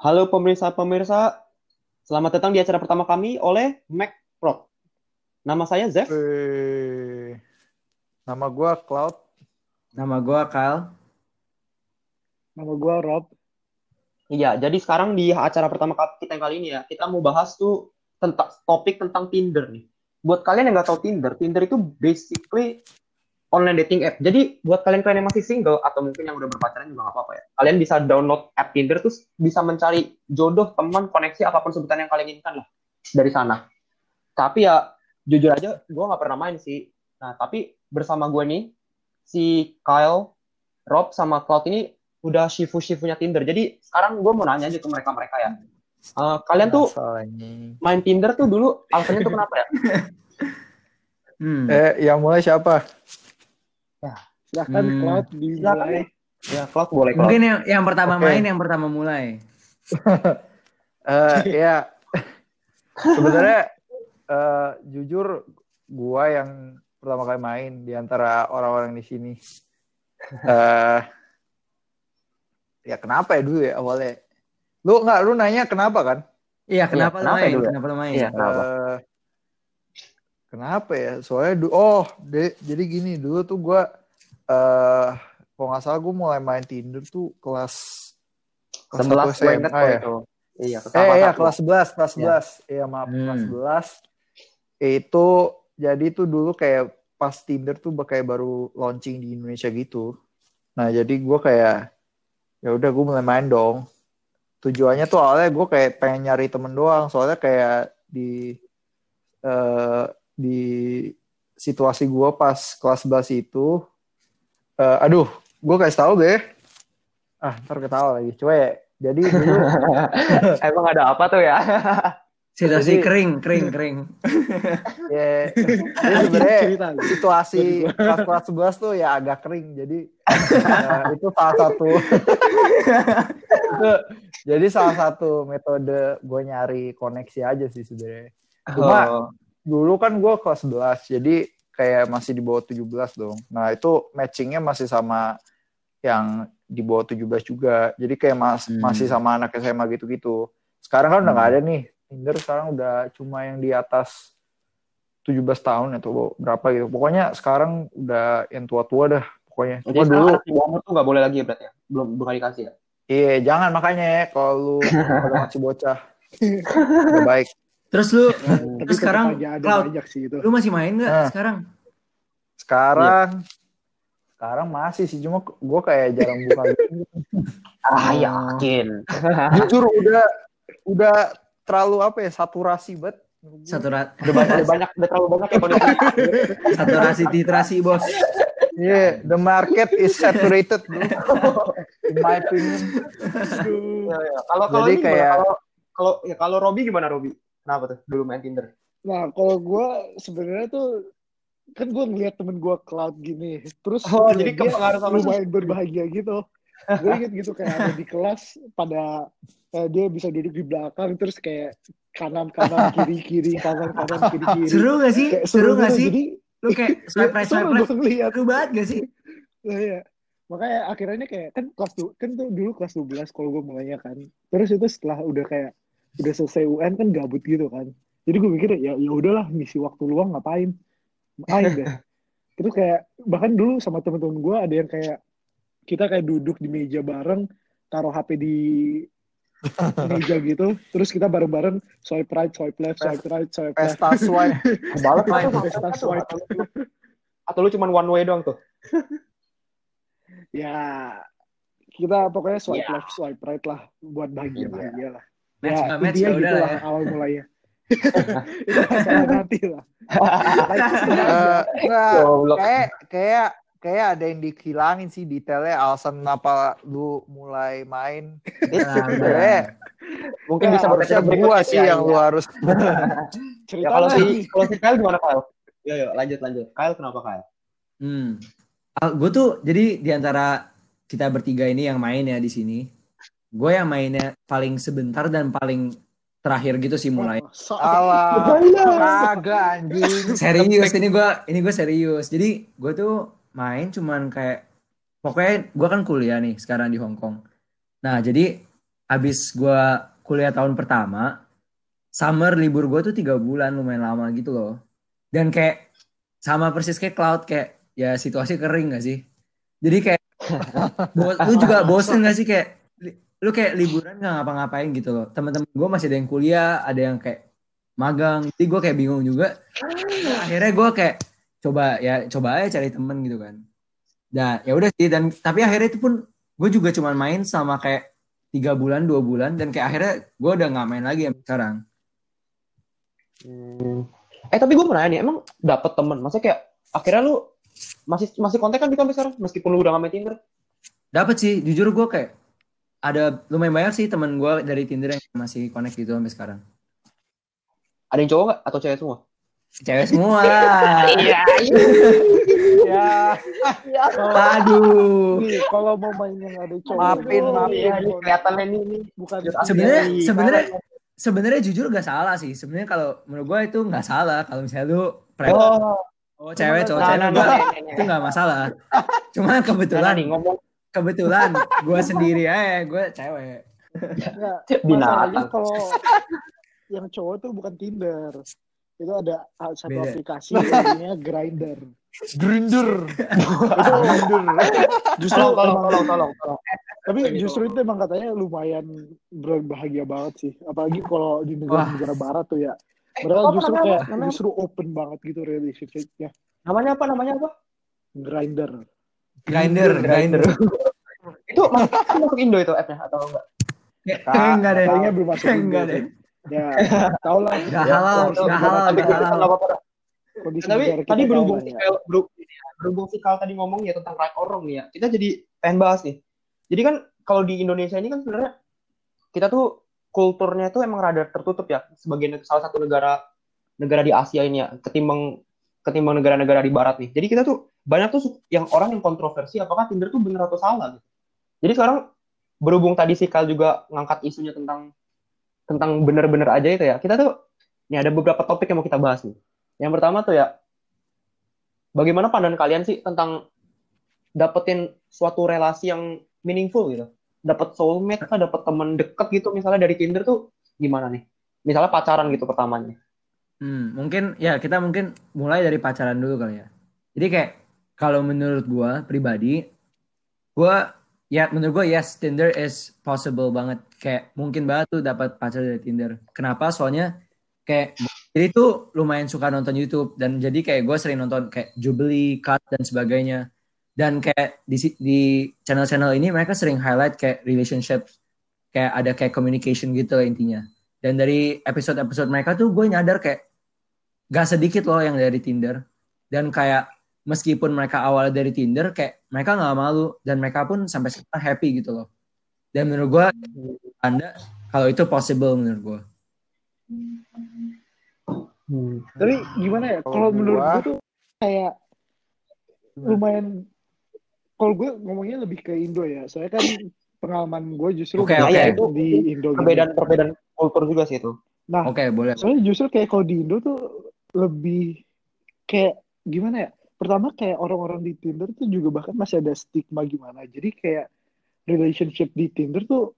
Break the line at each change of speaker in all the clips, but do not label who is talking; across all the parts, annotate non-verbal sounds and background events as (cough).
Halo pemirsa-pemirsa, selamat datang di acara pertama kami oleh Mac Pro. Nama saya Zev.
Eh, nama gue Cloud.
Nama gue Kyle.
Nama gue Rob.
Iya, jadi sekarang di acara pertama kita yang kali ini ya, kita mau bahas tuh tentang topik tentang Tinder nih. Buat kalian yang nggak tahu Tinder, Tinder itu basically online dating app. Jadi buat kalian-kalian yang masih single atau mungkin yang udah berpacaran juga nggak apa-apa ya. Kalian bisa download app Tinder terus bisa mencari jodoh, teman, koneksi apa pun sebutan yang kalian inginkan lah dari sana. Tapi ya jujur aja gue nggak pernah main sih. Nah tapi bersama gue nih si Kyle, Rob sama Cloud ini udah shifu-shifunya Tinder. Jadi sekarang gue mau nanya aja ke mereka-mereka ya. Uh, kalian tuh
Masalahnya.
main Tinder tuh dulu alasannya tuh kenapa ya? (laughs)
Hmm.
Eh, yang mulai siapa?
Silahkan
Hmm.
Cloud dimulai.
Ya, Cloud boleh Cloud.
Mungkin yang, yang pertama
Oke.
main, yang pertama mulai. (laughs)
Eh, ya. (laughs) Sebenarnya eh, jujur gua yang pertama kali main di antara orang-orang di sini. Eh ya kenapa ya dulu ya awalnya? Lu nggak lu nanya kenapa kan?
Iya, kenapa,
kenapa
lu main?
dulu?
Kenapa lu main?
Iya, kenapa?
Eh, kenapa ya? Soalnya du- oh, de- jadi gini dulu tuh gua eh kalau nggak salah gue mulai main Tinder tuh kelas kelas
11
satu
gue inget
SMA ya.
itu. Iya,
Eh iya kelas 11, kelas
Ya.
11. Iya maaf,
Hmm.
kelas 11. Itu jadi tuh dulu kayak pas Tinder tuh kayak baru launching di Indonesia gitu. Nah, jadi gue kayak ya udah gue mulai main dong. Tujuannya tuh awalnya gue kayak pengen nyari temen doang, soalnya kayak di eh di situasi gue pas kelas 11 itu eh aduh, gue kasih tahu deh. Ah, ntar ketawa lagi. Coba ya. Jadi dulu (laughs)
Emang ada apa tuh ya? (laughs)
Situasi
Jadi-
kering, kering, kering. (laughs)
ya jadi sebenarnya situasi pas kelas 11 tuh ya agak kering jadi ya, itu salah satu itu, jadi salah satu metode gue nyari koneksi aja sih sebenarnya cuma
Oh.
Dulu kan gue kelas 11 jadi kayak masih di bawah 17 dong. Nah itu matchingnya masih sama yang di bawah 17 juga. Jadi kayak mas,
Hmm.
masih sama anak SMA gitu-gitu. Sekarang kan udah nggak ada nih. Tinder sekarang udah cuma yang di atas 17 tahun atau berapa gitu. Pokoknya sekarang udah yang tua-tua dah pokoknya.
Jadi
cuma dulu
umur tuh nggak boleh lagi ya berarti ya? Belum bukan dikasih ya?
iya jangan makanya ya kalau lu (laughs) masih bocah. Udah baik
Terus lu,
Tapi
Terus sekarang,
aja
Cloud.
sih itu.
lu masih main nggak
Nah.
sekarang?
sekarang sekarang masih sih cuma gue kayak jarang buka gitu.
Ah,
Oh.
yakin. (laughs)
jujur udah udah terlalu apa ya saturasi banget
Satu ra-
Udah banyak, udah banyak, udah terlalu banyak ya (laughs)
saturasi titrasi, Bos.
yeah the market is saturated bro in my opinion.
Ya, ya. Kalau kalau ini gimana?
kayak-
kalau kalau ya kalau Robi gimana Robi? Kenapa tuh dulu main Tinder?
Nah, kalau gue sebenarnya tuh kan gue ngeliat temen gue cloud gini, terus
Oh, jadi
dia
kepengaruh sama
lumayan berbahagia gitu. Gue inget gitu kayak ada di kelas pada eh, dia bisa duduk di belakang terus kayak kanan (laughs) kanan kiri kiri kanan kanan kiri kiri.
Seru gak sih?
Kayak
Seru gak
gitu.
sih?
Jadi
Lu kayak swipe right, swipe
seru ngeliat.
Seru banget gak sih?
Nah, iya. Makanya akhirnya kayak kan kelas du- kan tuh dulu kelas 12 kalau gue mulainya kan. Terus itu setelah udah kayak udah selesai UN kan gabut gitu kan. Jadi gue mikir ya ya udahlah ngisi waktu luang ngapain. Main deh. (laughs) Terus kayak bahkan dulu sama temen-temen gue ada yang kayak kita kayak duduk di meja bareng taruh HP di (laughs) meja gitu terus kita bareng-bareng swipe right swipe left swipe right swipe left
pesta swipe (laughs)
Kebalik
Main
pesta swipe
Atau lu cuma one way doang tuh?
ya kita pokoknya swipe
Ya.
left swipe right lah buat bahagia bahagia lah
Match
ya
match ya udah
gitu
lah
lah
ya.
awal (laughs) itu masalah nanti lah (laughs)
Eh, enggak,
Goblok.
kayak kayak kayak ada yang dihilangin sih detailnya alasan kenapa lu mulai main
Nah,
Mungkin
Ya,
bisa berarti
gua sih yang lu harus (laughs)
Ya kalau si kalau si Kyle gimana Kyle? Yo yo lanjut lanjut. Kyle kenapa Kyle?
Hmm. gue tuh jadi di antara kita bertiga ini yang main ya di sini, gue yang mainnya paling sebentar dan paling terakhir gitu sih mulai.
Oh, so-
Alah, kagak anjing.
Serius ini gue ini gue serius. Jadi gue tuh main cuman kayak pokoknya gue kan kuliah nih sekarang di Hong Kong. Nah jadi abis gue kuliah tahun pertama, summer libur gue tuh tiga bulan lumayan lama gitu loh. Dan kayak sama persis kayak cloud kayak ya situasi kering gak sih? Jadi kayak (laughs) lu juga bosen gak sih kayak lu kayak liburan gak ngapa-ngapain gitu loh. Teman-teman gue masih ada yang kuliah, ada yang kayak magang. Jadi gue kayak bingung juga. Nah, akhirnya gue kayak coba ya coba aja cari temen gitu kan. Nah ya udah sih dan tapi akhirnya itu pun gue juga cuma main sama kayak tiga bulan dua bulan dan kayak akhirnya gue udah nggak main lagi sampai sekarang.
Hmm. Eh tapi gue mau nanya nih, emang dapet temen? Maksudnya kayak akhirnya lu masih masih kontak kan gitu sampai sekarang meskipun lu udah gak main Tinder?
Dapat sih jujur gue kayak ada lumayan banyak sih temen gue dari Tinder yang masih connect gitu sampai sekarang.
Ada yang cowok gak? Atau cewek semua?
Cewek semua. (laughs)
Iya.
Ya, (laughs)
Aduh.
nih kalau mau main yang ada cowok.
Maafin, maafin.
Iya, ini kelihatan nih ini.
Bukan
Sebenarnya
Iya.
sebenarnya sebenarnya jujur gak salah sih. Sebenarnya kalau menurut gue itu nggak salah kalau misalnya lu pre
Oh,
oh, cewek cowok cewek
nah, nah, nah,
itu nggak masalah. Cuma
nah,
kebetulan
nih ngomong
kebetulan gue sendiri aja gue cewek.
Enggak,
Binatang.
masalahnya kalau yang cowok tuh bukan Tinder. Itu ada satu
Beda.
aplikasi namanya Grinder.
Grinder.
Itu (laughs) Grinder. Justru
tolong tolong tolong tolong tolong.
tapi justru itu emang katanya lumayan berbahagia banget sih. Apalagi kalau di
Wah.
negara-negara barat tuh ya.
Eh,
Mereka justru kayak justru open banget gitu relationship-nya.
Namanya apa? Namanya apa?
Grinder.
Grinder, grinder.
Itu masuk, itu masuk Indo itu app-nya atau enggak?
Kayak enggak deh.
Kayaknya belum masuk Indo
Enggak deh.
Ya, tau lah.
Gak
Ya,
halal,
kalau-
gak halal,
tapi
gak
kita
halal.
nggak apa-apa.
Kondisi
Tapi tadi berhubung
ya.
Berhubung si Kal tadi ngomong ya tentang right or wrong nih ya. Kita jadi pengen bahas nih. Jadi kan kalau di Indonesia ini kan sebenarnya kita tuh kulturnya tuh emang rada tertutup ya. Sebagian salah satu negara negara di Asia ini ya ketimbang ketimbang negara-negara di Barat nih. Jadi kita tuh banyak tuh yang orang yang kontroversi apakah Tinder tuh bener atau salah gitu. Jadi sekarang berhubung tadi si Kal juga ngangkat isunya tentang tentang bener-bener aja itu ya. Kita tuh ini ada beberapa topik yang mau kita bahas nih. Yang pertama tuh ya bagaimana pandangan kalian sih tentang dapetin suatu relasi yang meaningful gitu? Dapat soulmate kah, dapat teman deket gitu misalnya dari Tinder tuh gimana nih? Misalnya pacaran gitu pertamanya.
Hmm, mungkin ya kita mungkin mulai dari pacaran dulu kali ya. Jadi kayak kalau menurut gua pribadi, gua ya menurut gua yes Tinder is possible banget. Kayak mungkin banget tuh dapat pacar dari Tinder. Kenapa? Soalnya kayak jadi tuh lumayan suka nonton YouTube dan jadi kayak gue sering nonton kayak Jubilee, Cut dan sebagainya. Dan kayak di di channel-channel ini mereka sering highlight kayak relationship kayak ada kayak communication gitu lah intinya. Dan dari episode-episode mereka tuh gue nyadar kayak gak sedikit loh yang dari Tinder. Dan kayak meskipun mereka awal dari Tinder, kayak mereka nggak malu dan mereka pun sampai sekarang happy gitu loh. Dan menurut gue, anda kalau itu possible menurut gue.
Tapi gimana ya?
Kalau
menurut
gua-
gue tuh kayak lumayan. Kalau gue ngomongnya lebih ke Indo ya. Soalnya kan pengalaman gue justru
oke.
itu di Indo. gitu.
Perbedaan-perbedaan kultur juga sih itu.
Nah,
Oke, boleh.
soalnya justru kayak kalau di Indo tuh lebih kayak gimana ya? Pertama kayak orang-orang di Tinder tuh juga bahkan masih ada stigma gimana. Jadi kayak relationship di Tinder tuh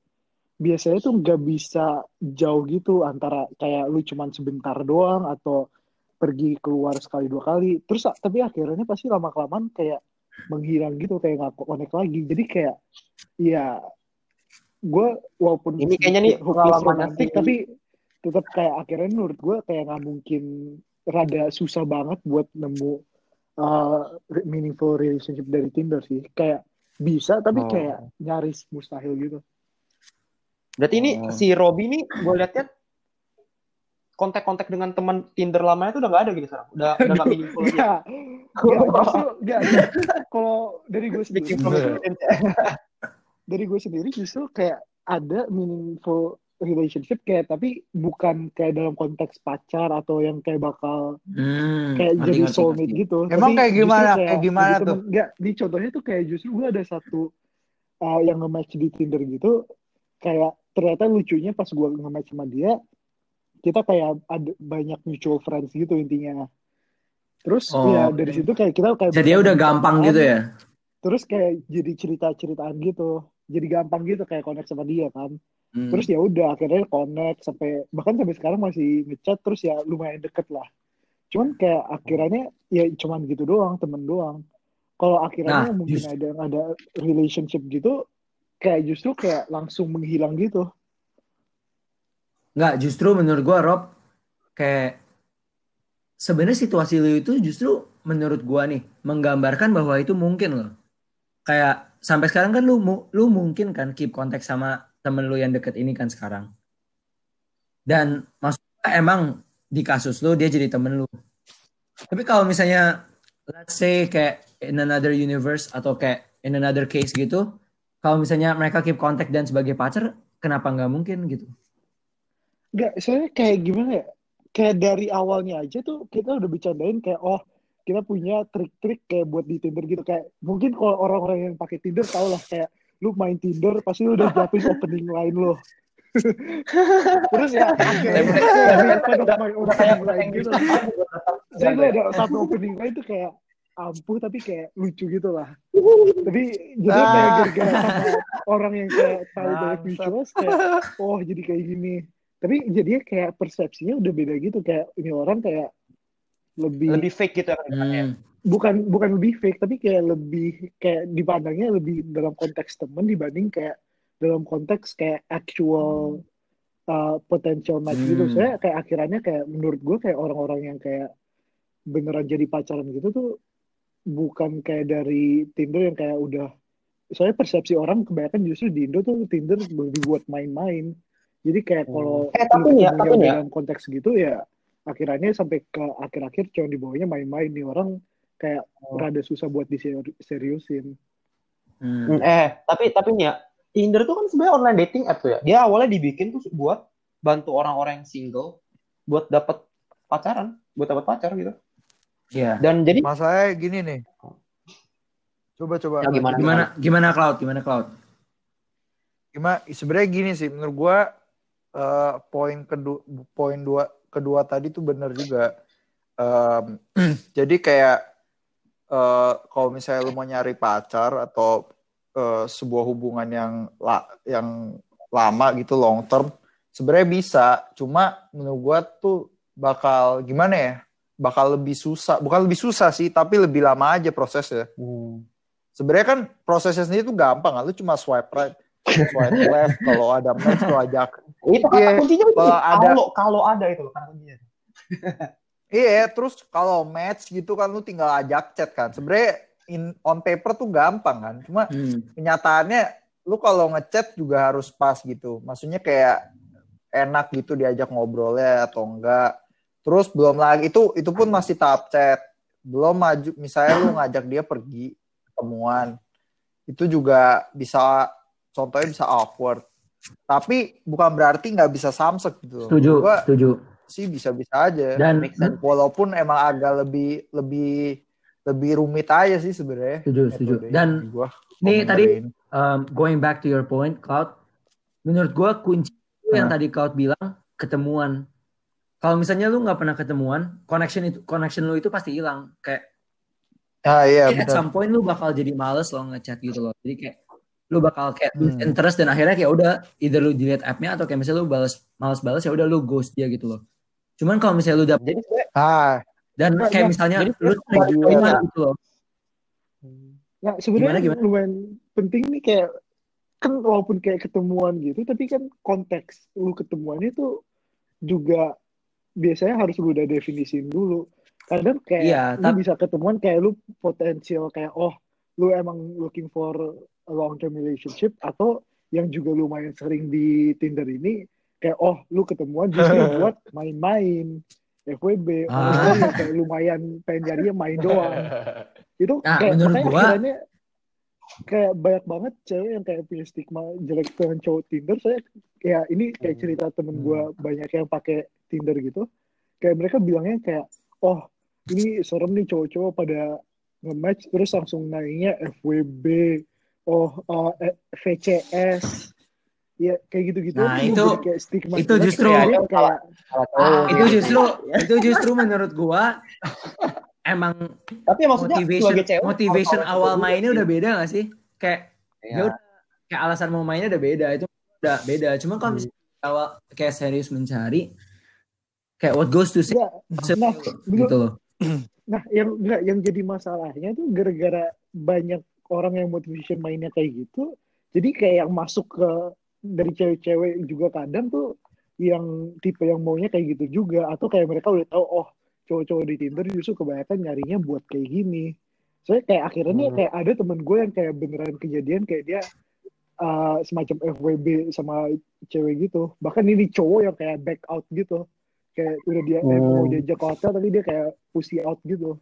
biasanya tuh nggak bisa jauh gitu antara kayak lu cuman sebentar doang atau pergi keluar sekali dua kali. Terus tapi akhirnya pasti lama kelamaan kayak menghilang gitu kayak nggak connect lagi. Jadi kayak ya gue walaupun
Ini kayaknya nih
romantic,
si-
tapi tetap kayak akhirnya menurut gue kayak nggak mungkin rada susah banget buat nemu uh, meaningful relationship dari Tinder sih kayak bisa tapi
Oh.
kayak nyaris mustahil gitu
Berarti ini
Oh.
si Robby nih gue liatnya kontak-kontak dengan teman Tinder lamanya tuh udah nggak ada gitu sekarang. Udah udah nggak (laughs) meaningful lagi.
Enggak, enggak, justru enggak. kalau dari gue sendiri,
experience. (laughs)
dari gue sendiri justru kayak ada meaningful relationship kayak tapi bukan kayak dalam konteks pacar atau yang kayak bakal
Hmm,
kayak
ngerti,
jadi soulmate
ngerti.
gitu.
Emang
Tapi
kayak gimana? Kayak gimana
jadi
tuh?
temen- Enggak, di contohnya tuh kayak justru gue ada satu uh, yang nge-match di Tinder gitu, kayak ternyata lucunya pas gue nge-match sama dia, kita kayak ada banyak mutual friends gitu intinya. Terus
Oh.
ya dari situ kayak kita kayak
Jadi udah gampang gitu ya?
Terus kayak jadi cerita-ceritaan gitu. Jadi gampang gitu kayak connect sama dia kan.
Hmm.
terus ya udah akhirnya connect sampai bahkan sampai sekarang masih ngechat terus ya lumayan deket lah cuman kayak akhirnya ya cuman gitu doang temen doang kalau akhirnya
Nah,
mungkin
just-
ada ada relationship gitu kayak justru kayak langsung menghilang gitu
Nggak, justru menurut gua Rob kayak sebenarnya situasi lu itu justru menurut gua nih menggambarkan bahwa itu mungkin loh. Kayak sampai sekarang kan lu lu mungkin kan keep kontak sama temen lu yang deket ini kan sekarang. Dan maksudnya emang di kasus lu dia jadi temen lu. Tapi kalau misalnya let's say kayak in another universe atau kayak in another case gitu, kalau misalnya mereka keep kontak dan sebagai pacar, kenapa nggak mungkin gitu?
Enggak, soalnya kayak gimana ya? Kayak dari awalnya aja tuh kita udah bercandain kayak oh kita punya trik-trik kayak buat di Tinder gitu kayak mungkin kalau orang-orang yang pakai Tinder tau lah kayak lu main Tinder pasti lu udah jatuhin opening line lo. (laughs) Terus ya
udah kayak
opening line gitu. Jadi gue ada satu opening line tuh kayak ampuh tapi kayak lucu gitu lah. Tapi jadi
Ah.
kayak gara-gara orang yang kayak tahu banyak visuals kayak oh jadi kayak gini. Tapi jadinya kayak persepsinya udah beda gitu kayak ini orang kayak lebih,
lebih fake gitu ya ke depannya.
Hmm.
Bukan bukan lebih fake tapi kayak lebih kayak dipandangnya lebih dalam konteks temen dibanding kayak dalam konteks kayak actual uh, potential match gitu.
Hmm.
Saya kayak akhirnya kayak menurut gue kayak orang-orang yang kayak beneran jadi pacaran gitu tuh bukan kayak dari Tinder yang kayak udah soalnya persepsi orang kebanyakan justru di Indo tuh Tinder lebih buat main-main. Jadi kayak kalau
Eh, tapi ya, tapi ya.
dalam konteks gitu ya akhirnya sampai ke akhir-akhir cuma dibawanya main-main nih orang kayak rada susah buat diseriusin.
Hmm.
Hmm, Eh, tapi tapi nih ya, Tinder tuh kan sebenarnya online dating app tuh ya. Dia awalnya dibikin tuh buat bantu orang-orang yang single buat dapat pacaran, buat dapat pacar gitu.
Iya.
Dan jadi
Masalahnya gini nih. Coba coba.
Ya, gimana?
Gimana gimana cloud? Gimana cloud?
Gimana? Sebenarnya gini sih, menurut gua eh, poin kedua poin dua kedua tadi tuh bener juga. Em, (clears throat) jadi kayak eh, kalau misalnya lu mau nyari pacar atau eh, sebuah hubungan yang la, yang lama gitu long term, sebenarnya bisa. Cuma menurut gua tuh bakal gimana ya? Bakal lebih susah. Bukan lebih susah sih, tapi lebih lama aja prosesnya.
Hmm.
Sebenarnya kan prosesnya sendiri tuh gampang, kan? lu cuma swipe right, swipe left, (laughs) kalau ada match lu ajak.
itu kata
Iya,
kuncinya
kalau ada-
kalau ada itu kata kuncinya. (laughs)
Iya, terus kalau match gitu kan lu tinggal ajak chat kan. Sebenarnya in on paper tuh gampang kan. Cuma
Hmm.
kenyataannya lu kalau ngechat juga harus pas gitu. Maksudnya kayak enak gitu diajak ngobrolnya atau enggak. Terus belum lagi itu itu pun masih tahap chat. Belum maju misalnya lu ngajak dia pergi ketemuan. Itu juga bisa contohnya bisa awkward. Tapi bukan berarti nggak bisa samsek gitu.
Setuju,
Gua
setuju.
Sih bisa-bisa aja.
Dan
Make sense.
Walaupun emang agak lebih lebih lebih rumit aja sih sebenarnya.
setuju, setuju. Dan
gua
nih
kalau
tadi um, going back to your point, Cloud, menurut gua kunci itu yang tadi Cloud bilang ketemuan. Kalau misalnya lu nggak pernah ketemuan, connection itu connection lu itu pasti hilang. Kayak
ah iya
at some point lu bakal jadi males lo ngechat gitu loh. Jadi kayak lu bakal kayak lose
Hmm.
interest dan akhirnya kayak udah either lu delete app-nya atau kayak misalnya lu balas males balas ya udah lu ghost dia gitu loh. Cuman kalau misalnya lu dapet
Jadi
Ah,
dan
Nah,
kayak
nah,
misalnya
jadi
lu
bagi-
ketemuan gitu loh.
Nah, sebenarnya
Gimana, gimana?
lumayan penting nih kayak kan walaupun kayak ketemuan gitu, tapi kan konteks lu ketemuannya tuh juga biasanya harus lu udah definisiin dulu. Kadang kayak
Iya,
lu
tapi-
bisa ketemuan kayak lu potensial kayak oh lu emang looking for a long term relationship atau yang juga lumayan sering di Tinder ini kayak oh lu ketemuan justru (laughs) buat main-main FWB
Ah.
orang kayak lumayan pengen nyarinya main doang. Itu
Nah,
kayak
menurut
makanya
gua-
akhirnya kayak banyak banget cewek yang kayak punya stigma jelek dengan cowok Tinder. Saya ya ini kayak cerita temen gua banyak yang pakai Tinder gitu. Kayak mereka bilangnya kayak oh ini serem nih cowok-cowok pada nge-match terus langsung naiknya FWB oh uh, eh, VCS ya kayak gitu-gitu
Nah, itu-
kayak stigma
itu
jelek.
justru-
Kayak- kayak
Ah, itu justru (laughs) itu justru menurut gua emang
Tapi maksudnya
motivation
sebagai cewek
motivation awal mainnya udah beda gak sih? Kayak
Iya.
ya udah kayak alasan mau mainnya udah beda itu udah beda. Cuma kalau misalnya awal kayak serius mencari kayak what goes to say.
Nah,
gitu loh.
Nah, yang enggak yang jadi masalahnya tuh gara-gara banyak orang yang motivation mainnya kayak gitu. Jadi kayak yang masuk ke dari cewek-cewek juga kadang tuh yang tipe yang maunya kayak gitu juga atau kayak mereka udah tahu oh cowok-cowok di Tinder justru kebanyakan nyarinya buat kayak gini. Soalnya kayak akhirnya nih
Hmm.
kayak ada temen gue yang kayak beneran kejadian kayak dia uh, semacam FWB sama cewek gitu. Bahkan ini cowok yang kayak back out gitu. Kayak udah dia
Hmm.
mau diajak ke hotel tapi dia kayak pussy out gitu.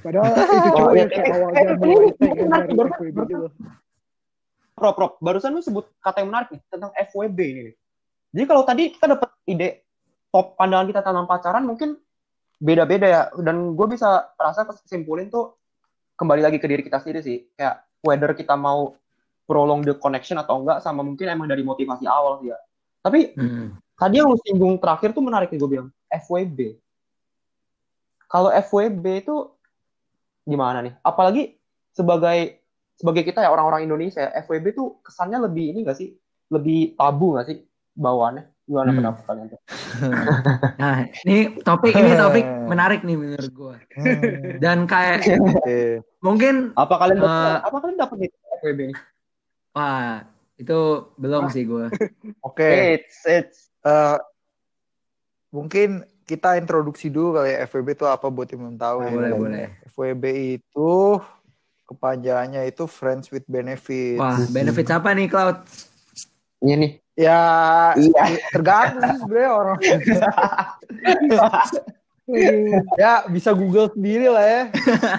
Padahal itu cowok
Oh,
yang
iya.
kayak
Eh,
awalnya
eh, eh,
pengen dari FWB
benar.
gitu.
Prop, prop. Barusan lu sebut kata yang menarik nih tentang FWB ini. nih. Jadi kalau tadi kita dapat ide top pandangan kita tentang pacaran mungkin beda-beda ya. Dan gue bisa rasa kesimpulin tuh kembali lagi ke diri kita sendiri sih. Kayak whether kita mau prolong the connection atau enggak sama mungkin emang dari motivasi awal sih ya. Tapi
Hmm.
tadi yang lu singgung terakhir tuh menarik nih gue bilang FWB. Kalau FWB itu gimana nih? Apalagi sebagai sebagai kita ya orang-orang Indonesia, FWB tuh kesannya lebih ini gak sih? Lebih tabu gak sih bawaannya? Gimana
Hmm.
pendapat kalian tuh? (laughs)
Nah, ini topik ini topik menarik nih menurut gue. Dan kayak mungkin
Apa kalian dapat?
Eh,
apa kalian dapat nih FWB ini?
wah itu belum sih gue.
Oke.
It's it's
Eh, mungkin kita introduksi dulu kali ya FWB itu apa buat yang belum tahu ya.
Boleh boleh.
FWB itu kepanjangannya itu Friends with Benefits.
Wah benefit apa nih Cloud?
ini nih.
Ya
Iya.
tergantung sih sebenarnya orang. (laughs) ya bisa Google sendiri lah ya.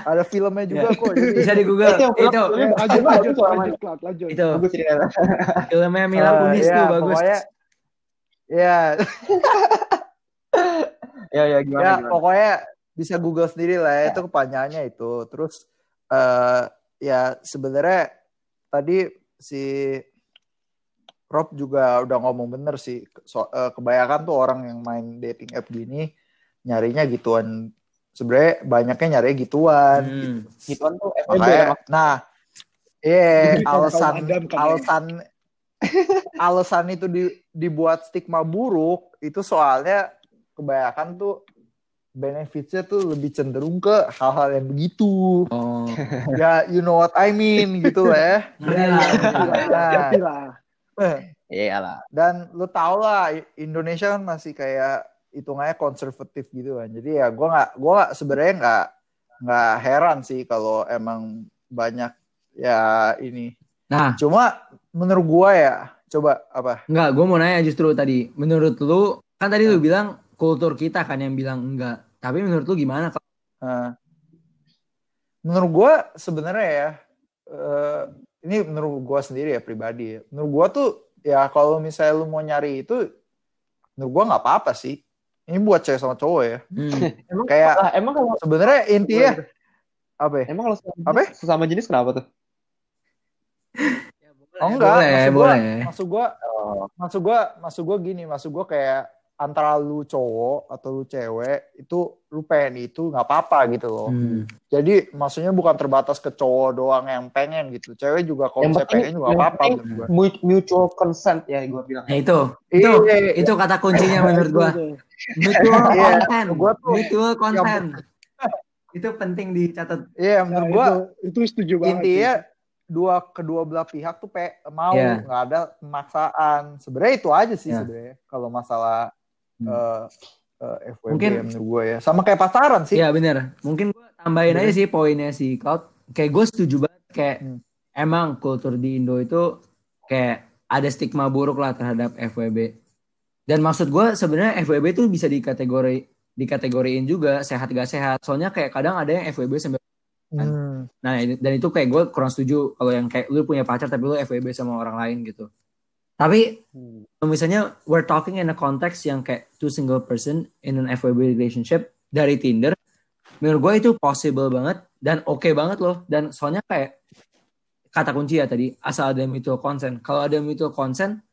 Ada filmnya juga kok. Jadi,
Bisa di Google.
Itu
Itu
filmnya
Lanjut, lanjut, lanjut, Cloud, lanjut.
itu
Bagus
filmnya Mila
eh,
Kunis
ya,
tuh bagus.
Pokoknya, ya, (laughs)
Ya ya gimana?
ya
gimana?
pokoknya bisa Google sendiri lah ya. Itu kepanjangannya itu. Terus eh ya sebenarnya tadi si Rob juga udah ngomong bener sih. So, eh, kebanyakan tuh orang yang main dating app gini nyarinya gituan. Sebenarnya banyaknya nyari gituan.
Hmm.
Gituan tuh FWB ya,
Makanya, nah, iya
Jadi,
alasan alasan alasan itu di- dibuat stigma buruk itu soalnya kebanyakan tuh benefitsnya tuh lebih cenderung ke hal-hal yang begitu.
Oh. (laughs)
ya, you know what I mean gitu lah ya.
Ngerti (laughs) lah, ngerti lah.
Nah,
Ngerti lah.
Iya lah.
dan lu tau lah Indonesia kan masih kayak hitungannya konservatif gitu kan. Jadi ya gua nggak gua nggak sebenarnya nggak nggak heran sih kalau emang banyak ya ini.
Nah,
Cuma menurut gua ya coba apa?
enggak, gue mau nanya justru tadi. Menurut lu, kan tadi lu bilang kultur kita kan yang bilang enggak. Tapi menurut lu gimana?
Nah, menurut gua sebenarnya ya eh, ini menurut gua sendiri ya pribadi ya. Menurut gua tuh ya kalau misalnya lu mau nyari itu menurut gua nggak apa-apa sih. Ini buat cewek sama cowok ya.
Hmm.
Emang
Kayak
ah, emang kalau
sebenarnya intinya apa ya?
emang kalau sesama
Apa?
jenis- sesama jenis kenapa tuh?
Oh enggak,
boleh,
maksud gua,
boleh.
maksud gua, maksud gua, maksud gua gini, maksud gua kayak antara lu cowok atau lu cewek itu lu pengen itu nggak apa-apa gitu loh.
Hmm.
Jadi maksudnya bukan terbatas ke cowok doang yang pengen gitu. Cewek juga kalau
Yang
misalnya
penting-
pengen juga apa-apa
Mutual consent ya gue bilang.
Nah itu, itu,
Iya, iya,
itu kata kuncinya menurut gua.
Itu,
Mutual
Iya,
consent.
gua tuh-
Mutual consent. itu penting dicatat.
Iya,
Nah,
menurut gua
itu, itu setuju banget.
intinya dua kedua belah pihak tuh pe, mau
Iya.
nggak ada pemaksaan. Sebenarnya itu aja sih
Iya.
sebenarnya kalau masalah Eh, FWB
Mungkin-
ya gua ya. Sama kayak pacaran sih.
Iya bener. Mungkin gue tambahin aja sih poinnya si Cloud. Kayak gue setuju banget. Kayak
Hmm.
emang kultur di Indo itu kayak ada stigma buruk lah terhadap FWB. Dan maksud gue sebenarnya FWB itu bisa dikategori dikategoriin juga sehat gak sehat. Soalnya kayak kadang ada yang FWB sampai
Hmm.
Nah, dan itu kayak gue kurang setuju kalau yang kayak lu punya pacar tapi lu FWB sama orang lain gitu. Tapi kalau misalnya we're talking in a context yang kayak two single person in an FWB relationship dari Tinder, menurut gue itu possible banget dan oke banget loh. Dan soalnya kayak kata kunci ya tadi asal ada mutual consent. Kalau ada mutual consent,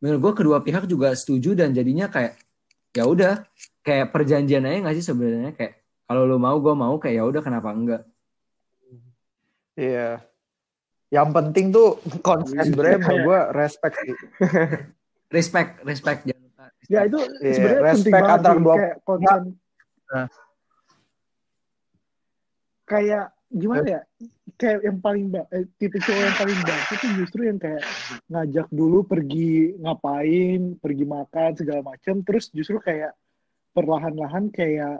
menurut gue kedua pihak juga setuju dan jadinya kayak ya udah kayak perjanjian aja nggak sih sebenarnya kayak kalau lu mau gue mau kayak ya udah kenapa enggak?
Iya. Yang penting tuh (laughs)
Konsep.
sebenarnya gue respect sih. (laughs)
Respect, respect jangan lupa.
Ya itu
Iya,
sebenarnya penting
respect
sih,
dua
kayak konsen.
Nah.
Kayak gimana ya? Kayak yang paling ba- eh, tipe cowok yang paling bagus itu justru yang kayak ngajak dulu pergi ngapain, pergi makan segala macam, terus justru kayak perlahan-lahan kayak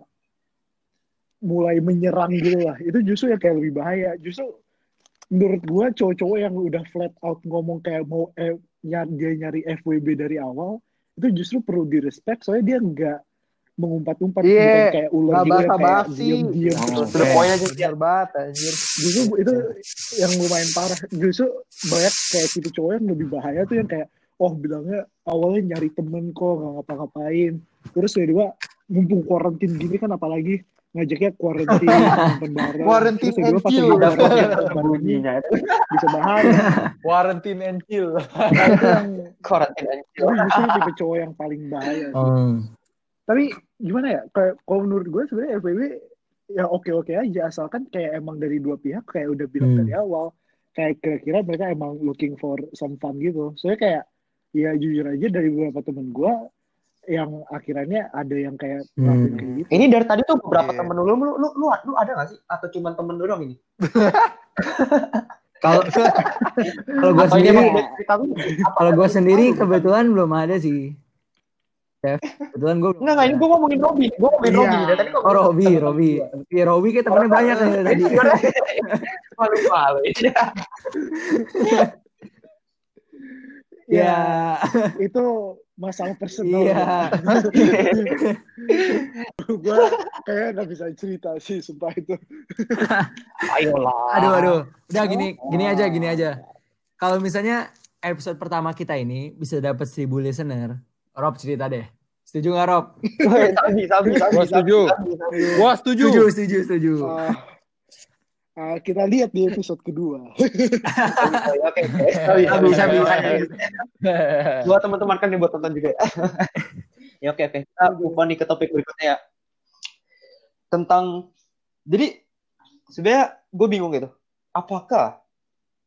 mulai menyerang gitu lah. Itu justru yang kayak lebih bahaya. Justru menurut gua cowok-cowok yang udah flat out ngomong kayak mau eh, nyari, dia nyari FWB dari awal itu justru perlu di respect soalnya dia nggak mengumpat-umpat
Iya,
bukan kayak ular gitu yang kayak diem-diem
Oh,
gitu.
point aja
banget anjir.
justru itu yang lumayan parah justru banyak kayak tipe cowok yang lebih bahaya tuh yang kayak oh bilangnya awalnya nyari temen kok nggak ngapa-ngapain terus kedua mumpung quarantine gini kan apalagi ngajaknya quarantine (laughs) nonton bareng
Quarantine and chill. (laughs)
bunyinya itu.
bisa bahaya
Quarantine and chill. (laughs)
Quarantine and chill.
itu justru tipe cowok yang paling bahaya sih.
Hmm.
tapi gimana ya kayak kalau menurut gue sebenarnya FWB ya oke oke aja asalkan kayak emang dari dua pihak kayak udah bilang
Hmm.
dari awal kayak kira-kira mereka emang looking for some fun gitu soalnya kayak ya jujur aja dari beberapa temen gue yang akhirnya ada yang kayak
Hmm.
kayak gitu
Ini dari tadi tuh beberapa
Iya.
temen lu, lu, lu, lu, lu ada gak sih? Atau cuma temen lu doang ini? (laughs)
Kalau kalau gue sendiri, kalau gue sendiri kebetulan belum ada sih. Chef, kebetulan gue.
Enggak, enggak, ini gue ngomongin Robi. Gue ngomongin
Iya.
Robi. Dari tadi
Oh Robi, Robi. Iya Robi kayak temennya banyak nih tadi.
Malu-malu. (laughs)
Iya.
itu masalah personal
Iya.
gue kayak nggak bisa cerita sih sumpah itu (laughs)
Ayolah.
Aduh aduh. Udah gini gini aja gini aja. Kalau misalnya episode pertama kita ini bisa dapat 1000 listener, Rob cerita deh. Setuju nggak Rob? (laughs)
Sabi, sabi, sabi.
Gua setuju. Gua setuju.
Setuju, setuju, setuju.
Ah, ah, kita lihat di episode kedua (laughs)
Oke, sabi.
sabi.
Buat teman-teman kan yang buat tonton juga. ya oke, oke. Kita move on nih ke topik berikutnya ya. Tentang, jadi sebenarnya gue bingung gitu. Apakah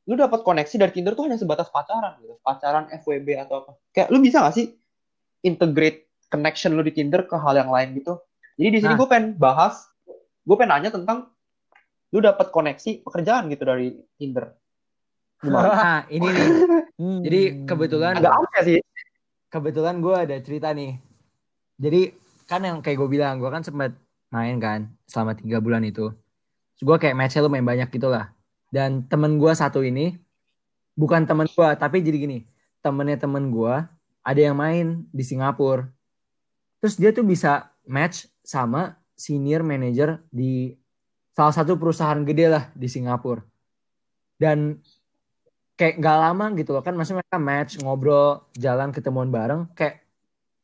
lu dapat koneksi dari Tinder tuh hanya sebatas pacaran gitu? Pacaran FWB atau apa? Kayak lu bisa gak sih integrate connection lu di Tinder ke hal yang lain gitu? Jadi di sini
Nah.
gue pengen bahas, gue pengen nanya tentang lu dapat koneksi pekerjaan gitu dari Tinder. Gimana?
Nah, (laughs) ini nih.
Hmm.
Jadi kebetulan
Agak aneh sih.
kebetulan gue ada cerita nih. Jadi kan yang kayak gue bilang, gue kan sempat main kan selama tiga bulan itu. Terus gue kayak matchnya lumayan banyak gitu lah. Dan temen gue satu ini, bukan temen gue, tapi jadi gini. Temennya temen gue, ada yang main di Singapura. Terus dia tuh bisa match sama senior manager di salah satu perusahaan gede lah di Singapura. Dan kayak gak lama gitu loh kan maksudnya mereka match ngobrol jalan ketemuan bareng kayak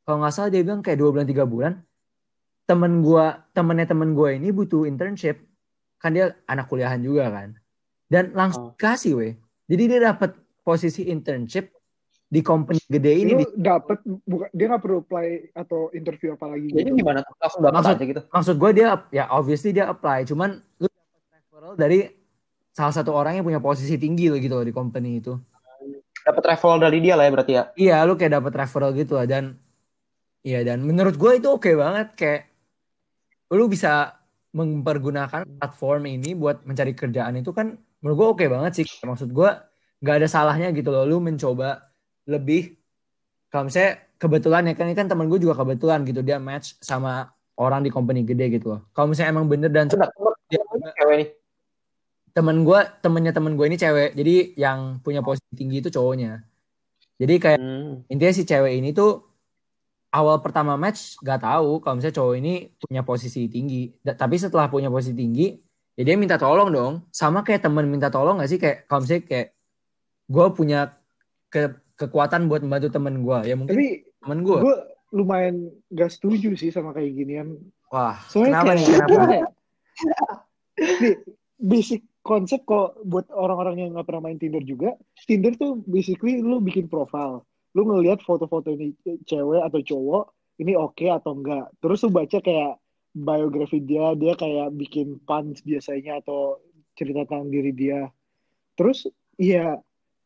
kalau nggak salah dia bilang kayak dua bulan tiga bulan temen gua temennya temen gua ini butuh internship kan dia anak kuliahan juga kan dan langsung
Oh.
kasih weh jadi dia dapat posisi internship di company gede ini
lu
di-
dapet bukan dia nggak perlu apply atau interview apa lagi
Jadi
gitu
gimana tuh? Langsung dapat
Maksud-
aja gitu.
maksud gue dia ya obviously dia apply cuman lu dapat referral dari salah satu orang yang punya posisi tinggi loh gitu loh di company itu
Dapat referral dari dia lah ya berarti ya.
Iya, lu kayak dapat referral gitu lah dan iya dan menurut gue itu oke banget kayak lu bisa mempergunakan platform ini buat mencari kerjaan itu kan menurut gue oke banget sih. Maksud gue nggak ada salahnya gitu loh lu mencoba lebih kalau misalnya kebetulan ya kan ini kan temen gue juga kebetulan gitu dia match sama orang di company gede gitu loh. Kalau misalnya emang bener dan
temen
dia
cewek nih.
temen gue temennya temen gue ini cewek jadi yang punya posisi tinggi itu cowoknya jadi kayak
Hmm.
intinya si cewek ini tuh awal pertama match gak tahu kalau misalnya cowok ini punya posisi tinggi Da- tapi setelah punya posisi tinggi ya dia minta tolong dong sama kayak temen minta tolong gak sih kayak kalau misalnya kayak gue punya ke- kekuatan buat membantu temen gue ya mungkin
tapi
temen gue
gue lumayan gak setuju sih sama kayak ginian.
Wah
soalnya
kenapa
kayak
nih? Kenapa?
ya? (laughs) nih basic konsep kok buat orang-orang yang nggak pernah main Tinder juga Tinder tuh basically lu bikin profile. Lu ngelihat foto-foto ini cewek atau cowok ini oke atau enggak terus lu baca kayak biografi dia dia kayak bikin puns biasanya atau cerita tentang diri dia. Terus Iya,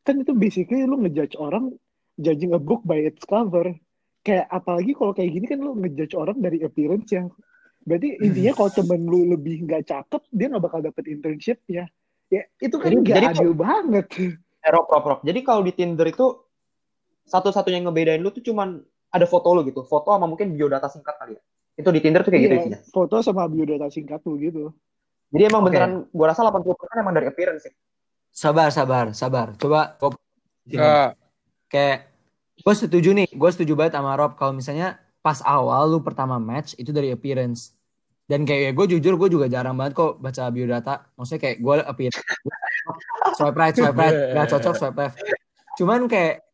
kan itu basically lu ngejudge orang judging a book by its cover. Kayak apalagi kalau kayak gini kan lu ngejudge orang dari appearance yang berarti intinya kalau temen lu lebih nggak cakep dia nggak bakal dapet internship ya. Ya itu kan nggak adil banget.
Eh, Rob, Rob. Jadi kalau di Tinder itu satu-satunya yang ngebedain lu tuh cuman ada foto lu gitu, foto sama mungkin biodata singkat kali ya. Itu di Tinder tuh kayak gitu
Iya,
isinya.
foto sama biodata singkat lu gitu.
Jadi emang
Oke.
beneran gua rasa 80% emang dari appearance ya.
Sabar, sabar, sabar. Coba
Enggak.
kayak gue setuju nih, gue setuju banget sama Rob kalau misalnya pas awal lu pertama match itu dari appearance. Dan kayak gue jujur gue juga jarang banget kok baca biodata. Maksudnya kayak gue appearance swipe right, swipe right, (laughs) gak cocok swipe left. Cuman kayak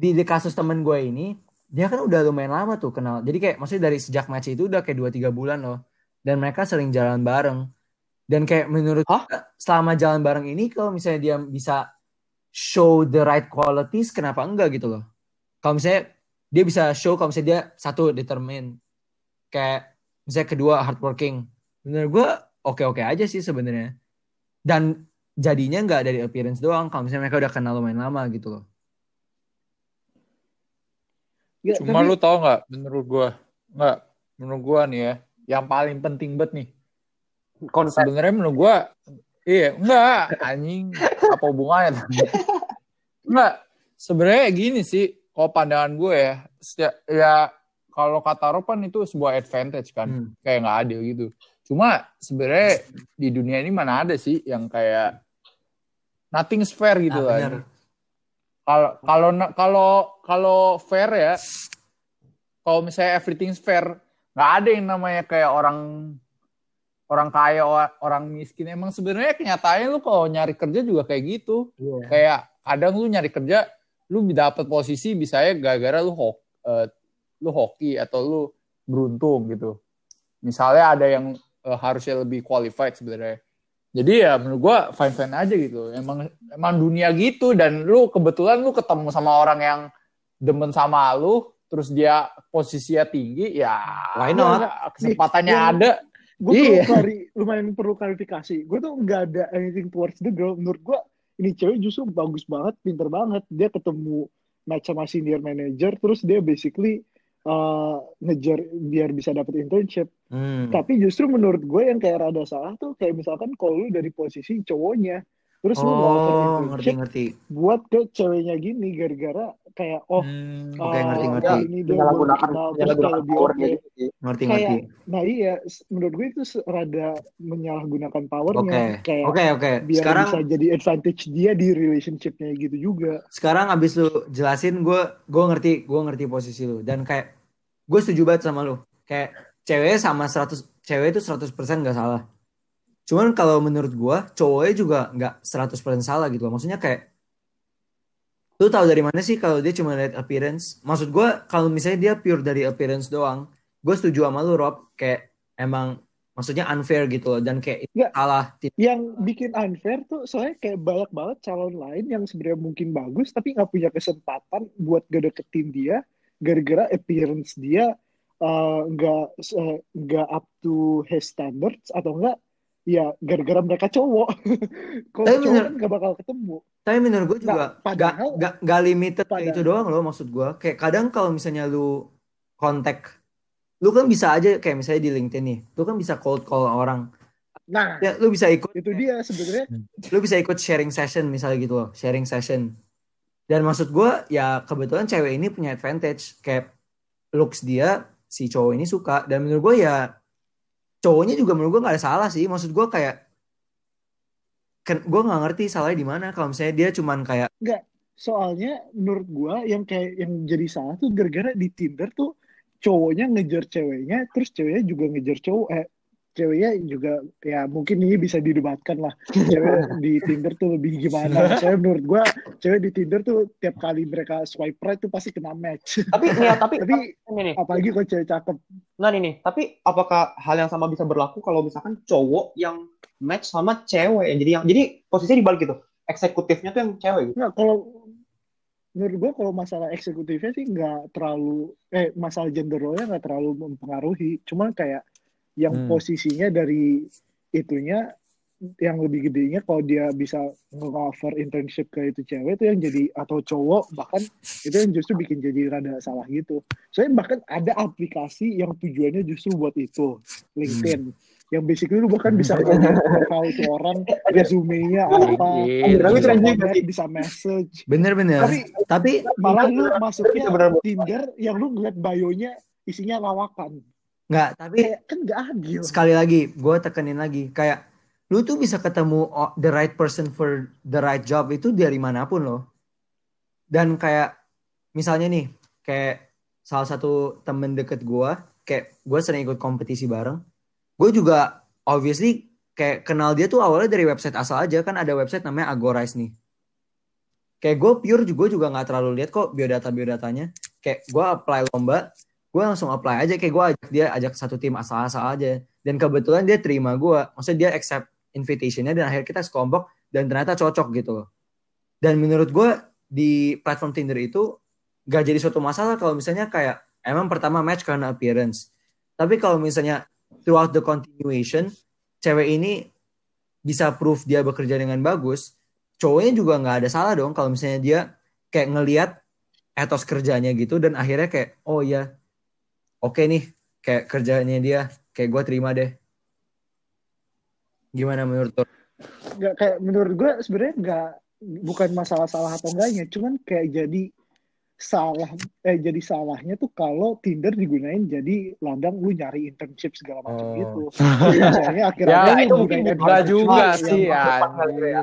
di, di kasus temen gue ini dia kan udah lumayan lama tuh kenal. Jadi kayak maksudnya dari sejak match itu udah kayak 2-3 bulan loh. Dan mereka sering jalan bareng. Dan kayak menurut gue, selama jalan bareng ini kalau misalnya dia bisa show the right qualities kenapa enggak gitu loh. Kalau misalnya dia bisa show kalau misalnya dia satu determine kayak misalnya kedua hardworking. Menurut gue oke-oke aja sih sebenarnya. Dan jadinya nggak dari appearance doang kalau misalnya mereka udah kenal lumayan lama gitu loh.
Ya,
Cuma
tapi-
lu tau nggak menurut gua nggak menurut gua nih ya yang paling penting banget nih
Konsep.
sebenarnya menurut gua iya enggak anjing apa hubungannya enggak sebenarnya gini sih kalau pandangan gue ya setiap ya kalau kata Rob kan itu sebuah advantage kan
Hmm.
kayak nggak adil gitu cuma sebenarnya di dunia ini mana ada sih yang kayak nothing's fair gitu
Ah,
lah
bener.
kalau kalau kalau kalau fair ya kalau misalnya everything's fair nggak ada yang namanya kayak orang orang kaya orang miskin. Emang sebenarnya kenyataannya lu kalau nyari kerja juga kayak gitu.
Iya.
kayak kadang lu nyari kerja lu dapat posisi bisa ya gara-gara lu hok eh, lu hoki atau lu beruntung gitu. Misalnya ada yang eh, harusnya lebih qualified sebenarnya. Jadi ya menurut gua fine fine aja gitu. Emang emang dunia gitu dan lu kebetulan lu ketemu sama orang yang demen sama lu terus dia posisinya tinggi ya
Why not?
kesempatannya ada
gue
Iya.
perlu klari, lumayan perlu klarifikasi. Gue tuh nggak ada anything towards the girl. Menurut gue ini cewek justru bagus banget, pinter banget. Dia ketemu match sama senior manager, terus dia basically uh, ngejar biar bisa dapet internship.
Hmm.
Tapi justru menurut gue yang kayak rada salah tuh kayak misalkan kalau lu dari posisi cowoknya, terus lu mau
Oh,
internship
ngerti-ngerti.
buat ke ceweknya gini gara-gara kayak oh
Hmm,
Oke,
uh,
ngerti-ngerti.
ini dia belum kenal, terus kayak
menyalahgunakan
lebih
power
oke.
dia gitu sih.
Ngerti-ngerti.
Nah iya, menurut gue itu rada menyalahgunakan powernya,
Oke.
kayak
Oke, oke.
biar
Sekarang
bisa jadi advantage dia di relationshipnya gitu juga.
sekarang abis lu jelasin gue gue ngerti gue ngerti posisi lu dan kayak gue setuju banget sama lu kayak cewek sama 100 cewek itu 100% nggak salah cuman kalau menurut gue cowoknya juga nggak 100% salah gitu loh. Maksudnya kayak lu tahu dari mana sih kalau dia cuma lihat appearance? Maksud gue kalau misalnya dia pure dari appearance doang gue setuju sama lu Rob. Kayak emang maksudnya unfair gitu loh. Dan kayak itu
Nggak.
salah.
Yang bikin unfair tuh soalnya kayak banyak banget calon lain yang sebenarnya mungkin bagus tapi nggak punya kesempatan buat ngedeketin dia gara-gara appearance dia uh, nggak uh, nggak up to his standards atau enggak ya gara-gara mereka cowok. (laughs) Kalau cowok
bener-
kan nggak bakal ketemu.
Tapi menurut gue juga
Nah,
gak,
padahal-
gak, gak limited
padahal-
itu doang loh maksud gue. Kayak kadang kalau misalnya lu kontak, lu kan bisa aja kayak misalnya di LinkedIn nih, lu kan bisa cold call orang.
Nah,
Ya, lu bisa ikut,
itu dia sebenarnya
lu bisa ikut sharing session misalnya gitu loh, sharing session. Dan maksud gue ya kebetulan cewek ini punya advantage kayak looks dia si cowok ini suka dan menurut gue ya cowoknya juga menurut gue nggak ada salah sih. Maksud gue kayak kan gue nggak ngerti salahnya di mana kalau misalnya dia cuman kayak
soalnya menurut gua yang kayak yang jadi salah tuh gara-gara di Tinder tuh cowoknya ngejar ceweknya terus ceweknya juga ngejar cowok eh ceweknya juga ya mungkin ini bisa didebatkan lah cewek (laughs) di Tinder tuh lebih gimana saya menurut gua cewek di Tinder tuh tiap kali mereka swipe right tuh pasti kena match
Tapi ya, tapi
tapi
ini nih.
apalagi kalau cewek cakep
Nah ini nih, tapi apakah hal yang sama bisa berlaku kalau misalkan cowok yang match sama cewek yang jadi yang jadi posisinya dibalik gitu. Eksekutifnya tuh yang cewek gitu.
Nggak, kalau menurut gue kalau masalah eksekutifnya sih nggak terlalu eh masalah gender role-nya nggak terlalu mempengaruhi cuma kayak yang
Hmm.
posisinya dari itunya yang lebih gedenya kalau dia bisa nge-offer internship ke itu cewek itu yang jadi atau cowok bahkan itu yang justru bikin jadi rada salah gitu. Soalnya bahkan ada aplikasi yang tujuannya justru buat itu LinkedIn. Yang basically lu bahkan bisa (laughs) profile itu orang, resume-nya apa,
Iya,
tapi juga
comment,
sih.
bisa message.
Bener-bener.
Tapi
Tapi
malah lu masuknya
bener.
Tinder yang lu ngeliat bio-nya isinya lawakan.
Nggak. Tapi
Kayak kan gak adil.
sekali lagi, gue tekenin lagi. Kayak lu tuh bisa ketemu the right person for the right job itu dari mana pun loh. Dan kayak misalnya nih, kayak salah satu temen deket gue, kayak gue sering ikut kompetisi bareng. Gue juga obviously kayak kenal dia tuh awalnya dari website asal aja kan ada website namanya Agorize nih. Kayak gue pure juga juga nggak terlalu lihat kok biodata biodatanya. Kayak gue apply lomba, gue langsung apply aja kayak gue ajak dia ajak satu tim asal-asal aja. Dan kebetulan dia terima gue maksudnya dia accept invitationnya dan akhirnya kita sekelompok dan ternyata cocok gitu loh. Dan menurut gue di platform Tinder itu gak jadi suatu masalah kalau misalnya kayak emang pertama match karena appearance. Tapi kalau misalnya throughout the continuation cewek ini bisa proof dia bekerja dengan bagus cowoknya juga nggak ada salah dong kalau misalnya dia kayak ngelihat etos kerjanya gitu dan akhirnya kayak oh ya oke nih kayak kerjanya dia kayak gue terima deh gimana menurut lo?
nggak kayak menurut gue sebenarnya nggak bukan masalah salah atau enggaknya cuman kayak jadi salah eh jadi salahnya tuh kalau Tinder digunain jadi ladang lu nyari internship segala macam
Oh.
gitu (laughs) misalnya akhirnya
Ya,
itu mungkin
juga
yang-
sih ya.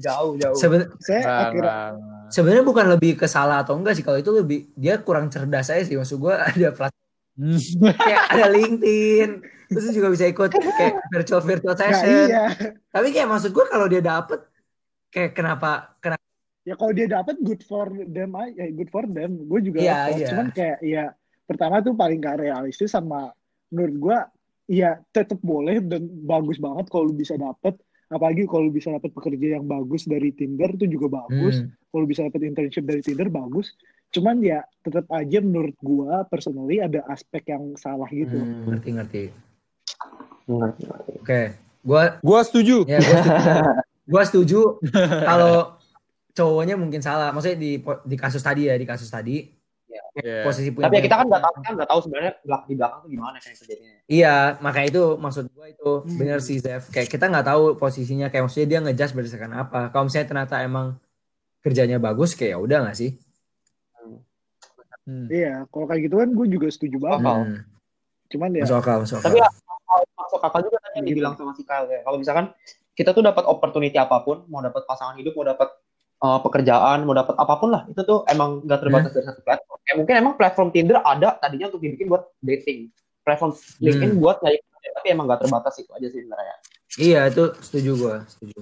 jauh jauh.
Seben-
saya akhirnya
sebenarnya bukan lebih ke salah atau enggak sih kalau itu lebih dia kurang cerdas aja sih maksud gue (laughs) ada plat kayak ada LinkedIn terus juga bisa ikut kayak virtual virtual
nah,
session.
iya.
Tapi kayak maksud gue kalau dia dapet kayak kenapa kenapa?
Ya kalau dia dapat good for them aja good for them. Gue juga support.
iya.
cuman kayak ya pertama tuh paling gak realistis sama menurut gue ya tetap boleh dan bagus banget kalau lu bisa dapet. Apalagi kalau lu bisa dapet pekerja yang bagus dari Tinder itu juga bagus.
Hmm,
kalau bisa dapet internship dari Tinder bagus cuman ya tetap aja menurut gue personally ada aspek yang salah gitu
hmm, ngerti ngerti
Ngerti,
oke gue
Gua setuju.
ya gue setuju gue setuju kalau cowoknya mungkin salah maksudnya di di kasus tadi ya di kasus tadi
Iya.
posisi punya
Tapi ya kita kan nggak tahu kan nggak tahu sebenarnya belak di belakang tuh gimana kayak kejadiannya.
Iya, makanya itu maksud gue itu
Hmm.
bener sih Zev. Kayak kita nggak tahu posisinya, kayak maksudnya dia ngejudge berdasarkan apa. Kalau misalnya ternyata emang kerjanya bagus, kayak ya udah nggak sih?
Hmm.
iya kalau kayak gitu kan gue juga setuju banget
Akal.
Hmm,
cuman ya
masuk akal, masuk akal.
Tapi ya, masuk akal juga tadi yang
Gitu.
dibilang sama si Kyle ya. Kalau misalkan kita tuh dapat opportunity apa pun, mau dapat pasangan hidup, mau dapat uh, pekerjaan, mau dapat apa pun lah, itu tuh emang nggak terbatas dari satu platform. Ya mungkin emang platform Tinder ada tadinya untuk dibikin buat dating. Platform LinkedIn buat nyari tapi emang nggak terbatas itu aja sih sebenarnya.
Iya, itu setuju gue, setuju.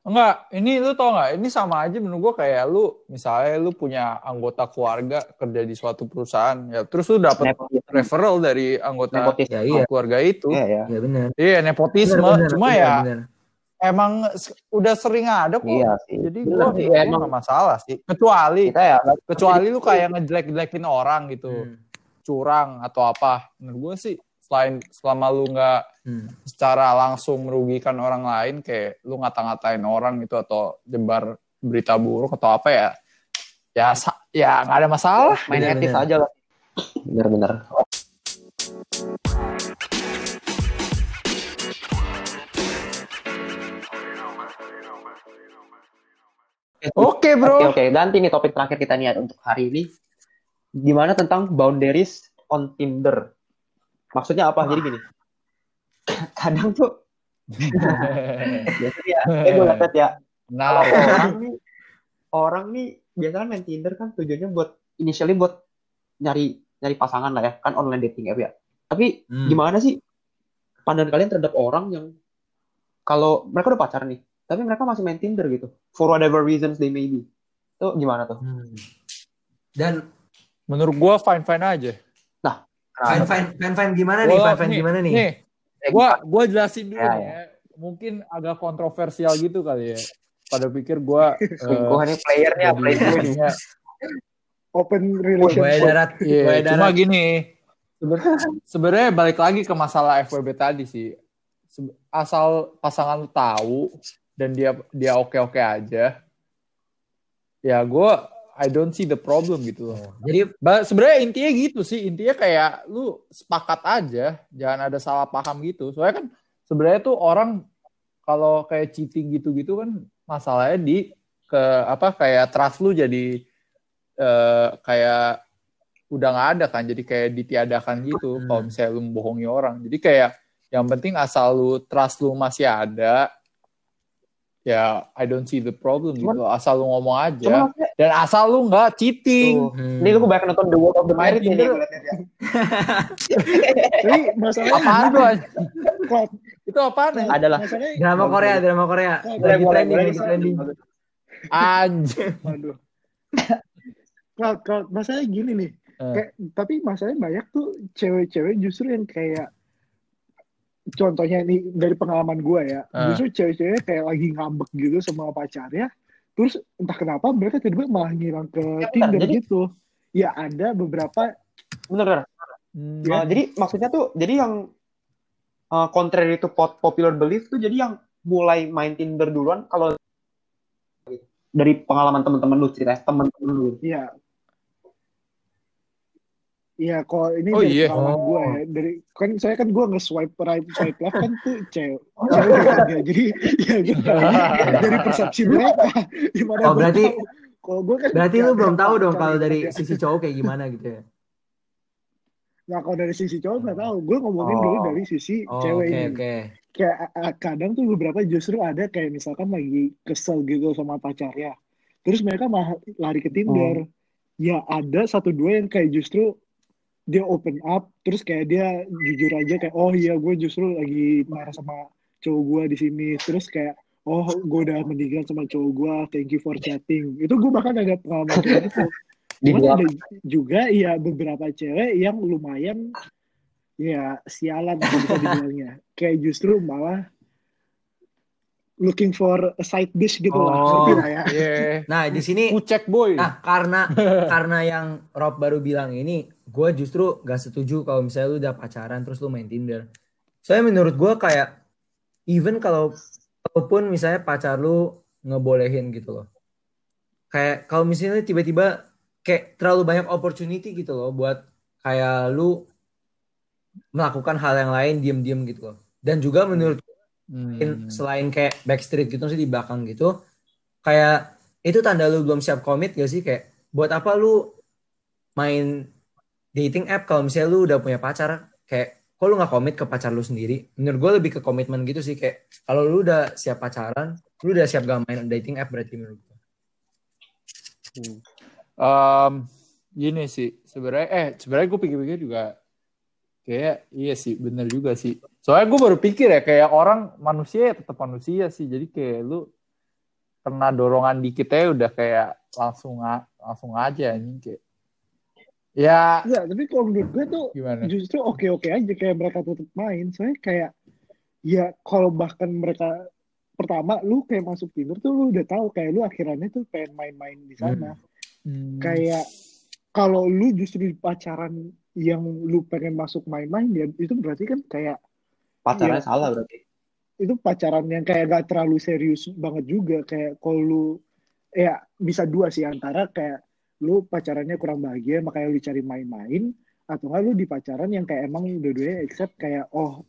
Enggak, ini lu tau nggak? Ini sama aja menurut gua kayak lu, misalnya lu punya anggota keluarga kerja di suatu perusahaan, ya terus lu dapat
Nepotisme.
referral dari anggota
Nepotisme.
Ya iya,
keluarga itu.
Iya ya.
iya benar.
Iya, nepotisme.
Benar, benar,
Cuma
iya,
ya
benar.
emang udah sering ada kok.
Iya sih.
Jadi
Bener
gua
sih,
gua
emang
nggak masalah sih. Kecuali
kita ya
kecuali lu kayak ngejelek-jelekin orang gitu,
Hmm,
curang atau apa. Menurut gua sih selain selama lu nggak
hmm.
secara langsung merugikan orang lain kayak lu ngata-ngatain orang gitu atau jebar berita buruk atau apa ya ya ya nggak ada masalah
main
Bener,
etis
bener.
aja lah. Bener-bener.
oke
Oke
bro
oke ganti nih topik terakhir kita nih untuk hari ini. Gimana tentang boundaries on Tinder? Maksudnya apa? Jadi gini. (coughs) Kadang tuh (laughs) biasanya ya, eh gue ya
nah
orang nih orang nih biasanya main Tinder kan tujuannya buat initially buat nyari nyari pasangan lah ya kan online dating app ya. Tapi
Hmm.
gimana sih pandangan kalian terhadap orang yang kalau mereka udah pacaran nih, tapi mereka masih main Tinder gitu for whatever reasons they may be. Itu gimana tuh?
Hmm. Dan
menurut gua fine fine aja
fine fine fine fine gimana nih? Fine fine gimana nih?
nih gua gua jelasin dulu
Ya,
nih ya. mungkin agak kontroversial gitu kali ya pada pikir gua (laughs) eh,
Selingkuhan nih playernya
jadinya
open relationship
darat,
Iya,
buaya
cuma
darat.
gini. (laughs) Sebenarnya balik lagi ke masalah FWB tadi sih. Asal pasangan tahu dan dia dia oke oke aja ya gue I don't see the problem gitu loh.
Jadi
Ba- sebenarnya intinya gitu sih. Intinya kayak lu sepakat aja jangan ada salah paham gitu. Soalnya kan sebenarnya tuh orang kalau kayak cheating gitu-gitu kan masalahnya di ke apa kayak trust lu jadi eh, kayak udah nggak ada kan. Jadi kayak ditiadakan gitu
Hmm.
kalau misalnya lu membohongi orang. Jadi kayak yang penting asal lu trust lu masih ada ya I don't see the problem
Cuman-
gitu asal lu ngomong aja.
Cuma maksudnya,
dan asal lu nggak cheating
tuh,
hmm,
ini gue banyak nonton The World of the Married ini. Ya. (laughs)
Tapi masalahnya
apaan tuh anjing?
Cloud,
itu apaan ya?
Adalah.
drama Korea, drama Korea. Lagi trending, lagi trending.
anjing
Aduh. Cloud, Cloud, masalahnya gini nih.
Eh.
Kayak, tapi masalahnya banyak tuh cewek-cewek justru yang kayak contohnya ini dari pengalaman gue ya,
Eh.
justru cewek-cewek kayak lagi ngambek gitu sama pacarnya, terus entah kenapa mereka tiba-tiba malah ngilang ke
Ya,
Tinder
jadi-
gitu. Ya ada beberapa
Bener, bener.
Hmm.
Uh, jadi maksudnya tuh, jadi yang uh, contrary to pop- popular belief tuh, jadi yang mulai main Tinder duluan kalau dari pengalaman teman-teman lu cerita teman-teman lu.
ya Iya, kalau ini
Oh,
dari
iya.
pengalaman
Oh.
gue ya, dari kan saya kan gue nge-swipe right, swipe left kan tuh cewek, cewek kan ya. Jadi ya gue (laughs) dari persepsi mereka gimana
Oh, berarti-.
Kalau gue kan
Berarti lu belum tahu dong kalau dari
ya.
sisi cowok kayak gimana gitu ya.
Nah, kalau dari sisi cowok nggak tahu. Gue ngomongin
Oh.
dulu dari sisi
Oh,
cewek
oke
ini.
oke.
Kayak kadang tuh beberapa justru ada kayak misalkan lagi kesel gitu sama pacarnya. Terus mereka malah lari ke Tinder. Ya ada satu dua yang kayak justru dia open up terus kayak dia jujur aja kayak oh iya gue justru lagi marah sama cowok gue di sini. Terus kayak oh gue udah meninggal sama cowok gue thank you for chatting. Itu gue bahkan ada pengalaman (laughs) Cuman
dua
ada juga ya beberapa cewek yang lumayan ya sialan bisa dibilangnya. Kayak justru malah looking for a side dish gitu lah
Oh.
lah ya
Iya.
Nah, di sini
Kucek boy.
Nah, karena karena yang Rob baru bilang ini, gue justru gak setuju kalau misalnya lu udah pacaran terus lu main Tinder. Soalnya menurut gue kayak even kalau walaupun misalnya pacar lu ngebolehin gitu loh. Kayak kalau misalnya tiba-tiba kayak terlalu banyak opportunity gitu loh buat kayak lu melakukan hal yang lain diem-diem gitu loh. Dan juga menurut
Hmm.
selain kayak backstreet gitu sih di belakang gitu kayak itu tanda lu belum siap komit gak sih? Kayak buat apa lu main dating app kalau misalnya lu udah punya pacar? Kayak kok lu nggak komit ke pacar lu sendiri? Menurut gue lebih ke komitmen gitu sih kayak kalau lu udah siap pacaran lu udah siap gak main dating app berarti menurut gue
Em, gini sih sebenarnya eh sebenarnya gue pikir-pikir juga kayak iya sih bener juga sih soalnya gue baru pikir ya kayak orang manusia ya tetap manusia sih jadi kayak lu kena dorongan dikit aja udah kayak langsung langsung aja anjing kayak ya
Enggak, tapi kalau menurut gue tuh
gimana
justru oke-oke aja kayak mereka tetap main. Soalnya kayak ya kalau bahkan mereka pertama lu kayak masuk Tinder tuh lu udah tahu kayak lu akhirannya tuh pengen main-main di sana.
Hmm.
Kayak kalau lu justru di pacaran yang lu pengen masuk main-main ya itu berarti kan kayak
Pacarnya
Iya.
salah berarti.
itu pacaran yang kayak gak terlalu serius banget juga kayak kalau lu ya bisa dua sih antara kayak lu pacarannya kurang bahagia makanya lu cari main-main atau enggak lu di pacaran yang kayak emang dua-duanya accept kayak oh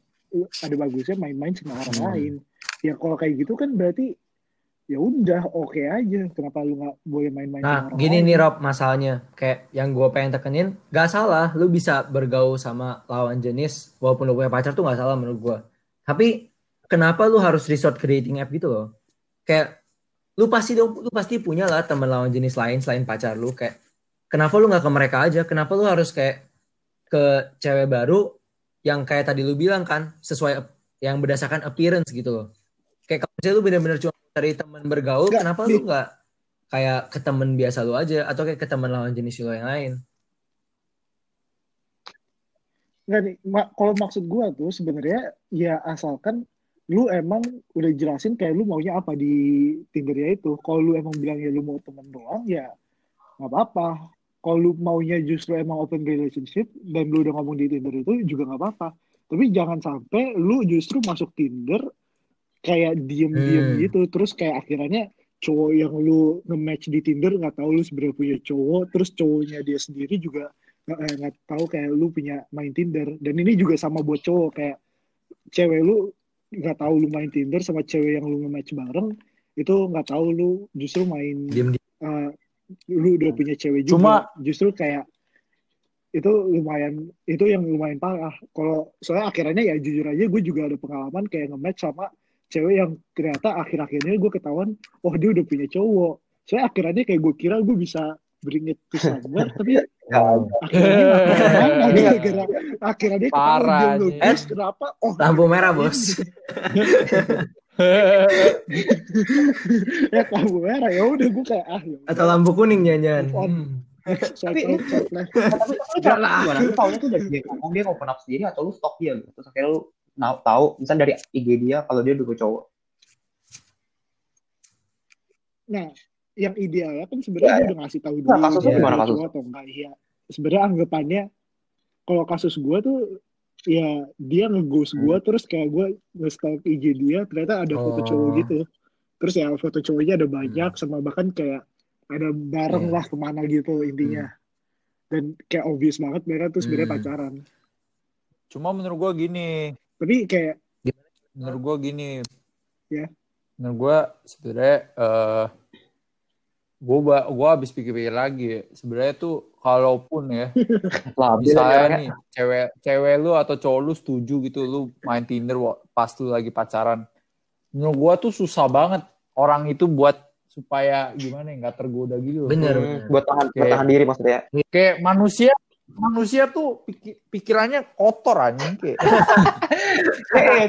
ada bagusnya main-main sama orang
Hmm.
lain ya kalau kayak gitu kan berarti ya udah oke aja kenapa lu nggak boleh main-main
Nah,
sama orang
gini
lain
nih Rob masalahnya. Kayak yang gue pengen tekenin, gak salah. Lu bisa bergaul sama lawan jenis, walaupun lu punya pacar tuh gak salah menurut gue. Tapi kenapa lu harus resort ke dating app gitu loh? Kayak lu pasti lu pasti punya lah teman lawan jenis lain selain pacar lu. Kayak kenapa lu nggak ke mereka aja? Kenapa lu harus kayak ke cewek baru yang kayak tadi lu bilang kan sesuai yang berdasarkan appearance gitu loh. Misalnya lu bener-bener cuma cari teman bergaul,
Nggak,
kenapa
di-
lu nggak kayak ke temen biasa lu aja atau kayak ke temen lawan jenis lu yang lain?
Nggak nih, ma- kalau maksud gua tuh sebenarnya ya asalkan lu emang udah jelasin kayak lu maunya apa di Tinder ya itu. Kalau lu emang bilang ya lu mau temen doang ya nggak apa-apa. Kalau lu maunya justru emang open relationship dan lu udah ngomong di Tinder itu juga nggak apa-apa. Tapi jangan sampai lu justru masuk Tinder kayak diem-diem
Hmm.
gitu. Terus kayak akhirnya cowok yang lu nge-match di Tinder nggak tahu lu sebenarnya punya cowok. Terus cowoknya dia sendiri juga nggak eh, nggak tahu kayak lu punya main Tinder. Dan ini juga sama buat cowok kayak cewek lu nggak tahu lu main Tinder sama cewek yang lu nge-match bareng itu nggak tahu lu justru main
Diem
eh, lu udah punya cewek juga
Cuma-
justru kayak itu lumayan itu yang lumayan parah kalau soalnya akhirnya ya jujur aja gue juga ada pengalaman kayak nge-match sama cewek yang ternyata akhir-akhirnya gue ketahuan oh dia udah punya cowok soalnya akhirnya kayak gue kira gue bisa bring it to somewhere tapi akhirnya (laughs) gara-gara akhirnya dia ketahuan
Parah,
dia
anjing.
nge-ghost kenapa oh
Lampu merah bos. (laughs)
ya lampu merah ya udah gue kayak ah ya.
Atau lampu kuning.
Swipe
Tapi- tapi tapi lu cara gimana? Lu (laughs) taunya tuh dari dia ngomong dia open up sendiri atau lu stalk dia gitu. Terus akhirnya lu tahu, tahu misalnya dari IG dia kalau dia udah cowok.
Nah, yang idealnya kan sebenarnya
Ya,
gue udah ngasih tahu dulu
Nah, kasusnya
gimana
cowok atau enggak. Iya. Sebenarnya anggapannya kalau kasus gue tuh ya dia nge-ghost gue terus kayak gue nge-stalk IG dia ternyata ada foto
Oh.
cowok gitu. Terus ya foto cowoknya ada banyak sama bahkan kayak ada bareng
Iya.
lah ke mana gitu intinya. Dan kayak obvious banget mereka tuh sebenarnya
Hmm.
pacaran.
Cuma menurut gue gini,
Tapi kayak
menurut gue gini.
Ya.
Menurut gue sebenarnya eh gue gue habis pikir-pikir lagi. Sebenarnya tuh kalaupun ya (laughs)
Lah,
misalnya nih cewek cewek lu atau cowok lu setuju gitu lu main Tinder pas lu lagi pacaran. Menurut gua tuh susah banget orang itu buat supaya gimana ya nggak tergoda gitu.
Bener.
Hmm,
bener.
buat tahan
Oke.
bertahan diri maksudnya.
Kayak manusia manusia tuh piki- pikirannya kotor anjing kayak (laughs)
Eh, eh.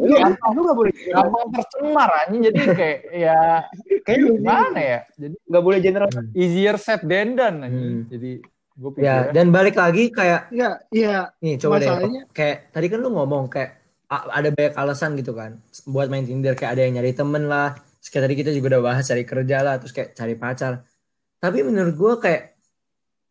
Lu gampang, lu nggak boleh
gampang tercemar anjing. Jadi kayak ya
kayak
gimana ya? Jadi
nggak boleh general.
easier said than done anjing.
Hmm.
jadi gue
Ya,
pikir
dan balik lagi kayak
ya ya
nih coba deh. kayak tadi kan lu ngomong kayak a- ada banyak alasan gitu kan. Buat main Tinder kayak ada yang nyari temen lah. Terus kayak tadi kita juga udah bahas cari kerja lah terus kayak cari pacar. Tapi menurut gue kayak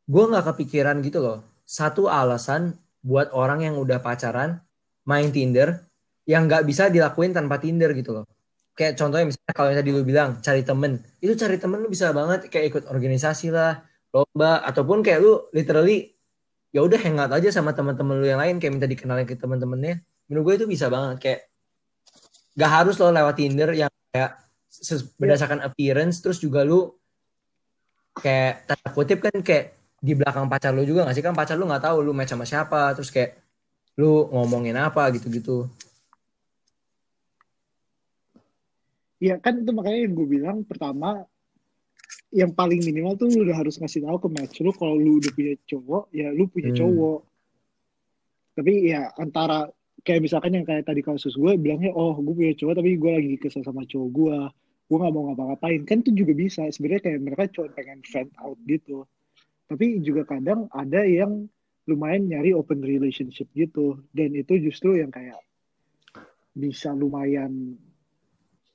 gue nggak kepikiran gitu loh. Satu alasan buat orang yang udah pacaran main Tinder yang nggak bisa dilakuin tanpa Tinder gitu loh. Kayak contohnya misalnya kalau yang tadi lu bilang cari temen. Itu cari temen lu bisa banget kayak ikut organisasi lah lomba ataupun kayak lu literally ya udah hangout aja sama teman-teman lu yang lain kayak minta dikenalin ke teman-temannya menurut gue itu bisa banget kayak gak harus lo lewat Tinder yang kayak ses- berdasarkan appearance terus juga lu kayak tanda kutip kan kayak di belakang pacar lu juga gak sih? Kan pacar lu nggak tahu lu match sama siapa terus kayak lu ngomongin apa gitu-gitu.
Ya kan itu makanya yang gue bilang pertama yang paling minimal tuh lu udah harus ngasih tahu ke match lu kalau lu udah punya cowok ya lu punya
Hmm.
cowok. Tapi ya antara kayak misalkan yang kayak tadi kasus gue bilangnya oh gue punya cowok tapi gue lagi kesel sama cowok gue gue nggak mau ngapa-ngapain. Kan itu juga bisa. Sebenarnya kayak mereka cuma pengen vent out gitu tapi juga kadang ada yang lumayan nyari open relationship gitu dan itu justru yang kayak bisa lumayan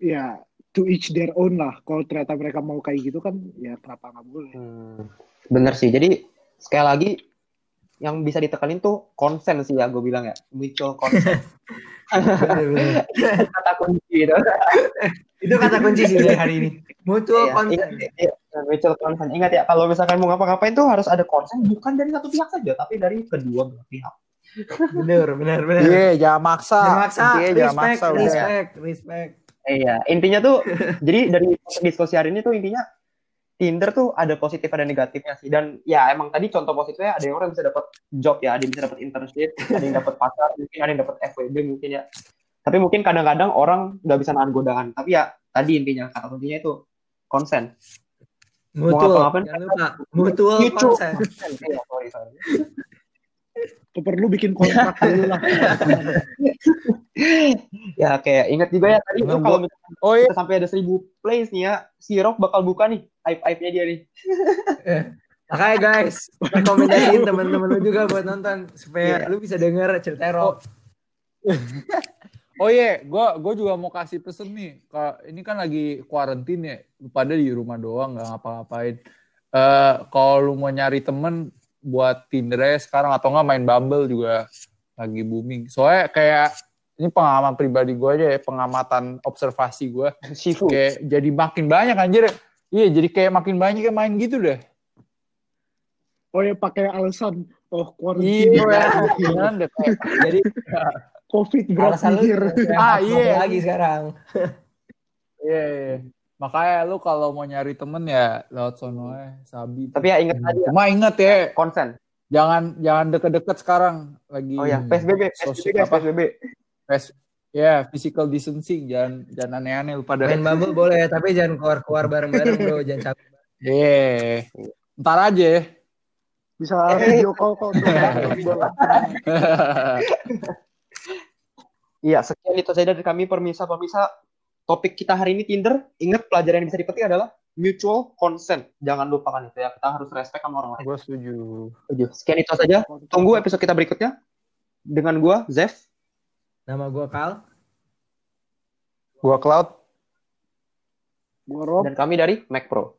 ya to each their own lah kalau ternyata mereka mau kayak gitu kan ya kenapa nggak boleh
Hmm, bener sih. Jadi sekali lagi yang bisa ditekanin tuh konsen sih ya gue bilang ya mutual consent (laughs)
Bener-bener. (laughs)
kata kunci gitu.
Itu kata kunci sih dari hari ini mutual
Iya,
consent
ingat, iya, mutual consent. Ingat ya kalau misalkan mau ngapa-ngapain tuh harus ada konsen bukan dari satu pihak saja tapi dari kedua belah pihak.
bener bener bener
Iya, jangan maksa.
Jangan maksa,
Intinya jangan
respect,
maksa udah.
respect, respect.
Iya, intinya tuh jadi dari diskusi hari ini tuh intinya Tinder tuh ada positif ada negatifnya sih dan ya emang tadi contoh positifnya ada yang orang bisa dapat job ya, ada yang bisa dapat internship, ada yang dapat pacar, mungkin ada yang dapat FWB mungkin ya. Tapi mungkin kadang-kadang orang nggak bisa nahan godaan. Tapi ya tadi intinya kata kuncinya itu konsen. Mau
Mutual,
ngapa-ngapain,
jangan lupa. Mutual
Mutual
consent. (laughs)
Iya, sorry, sorry.
Tuh perlu bikin kontrak dulu lah (laughs)
Ya kayak ingat juga ya tadi
Nggak,
kalau misalkan
Oh iya,
sampai ada seribu plays nih ya, si Rock bakal buka nih aib-aibnya dia nih. (laughs)
Makanya guys, rekomendasiin teman-teman lu juga buat nonton supaya
Iya.
lu bisa denger cerita Rock.
Oh iya, gua gua juga mau kasih pesen nih. Ka- Ini kan lagi kuarantin ya, lu pada di rumah doang nggak ngapa-ngapain. Eh kalau lu mau nyari temen buat Tinder sekarang atau nggak main Bumble juga lagi booming. Soalnya kayak ini pengalaman pribadi gue aja ya, pengamatan observasi gue. Kayak jadi makin banyak anjir. Iya, jadi kayak makin banyak yang main gitu deh.
Oh ya pakai alasan oh quarantine,
iya, deh, kayak-
Jadi (laughs)
covid berat
alasan lu
here.
Ah,
ah,
iya.
lagi sekarang. (laughs)
Iya, iya. Makanya lu kalau mau nyari temen ya lewat sono sabi.
Tapi ya inget aja
Cuma inget ya,
konsen.
jangan jangan deket-deket sekarang lagi.
Oh ya, PSBB, PSBB, guys,
apa?
PSBB.
Pes- ya, physical distancing, jangan jangan aneh-aneh lu pada.
Main Bumble boleh, tapi jangan keluar-keluar bareng-bareng bro, jangan capek.
Iya. Ntar aja. ya.
Bisa video call kok. (laughs) (laughs)
Iya, sekian itu saja dari kami permisa-permisa. Topik kita hari ini Tinder. Ingat pelajaran yang bisa dipetik adalah mutual consent. Jangan lupakan itu ya. Kita harus respect sama orang lain.
Gue setuju.
Setuju. Sekian itu saja. Tunggu episode kita berikutnya. Dengan gua, Zev.
Nama gue Kal.
Gua Cloud.
Gua Rob.
Dan kami dari Mac Pro.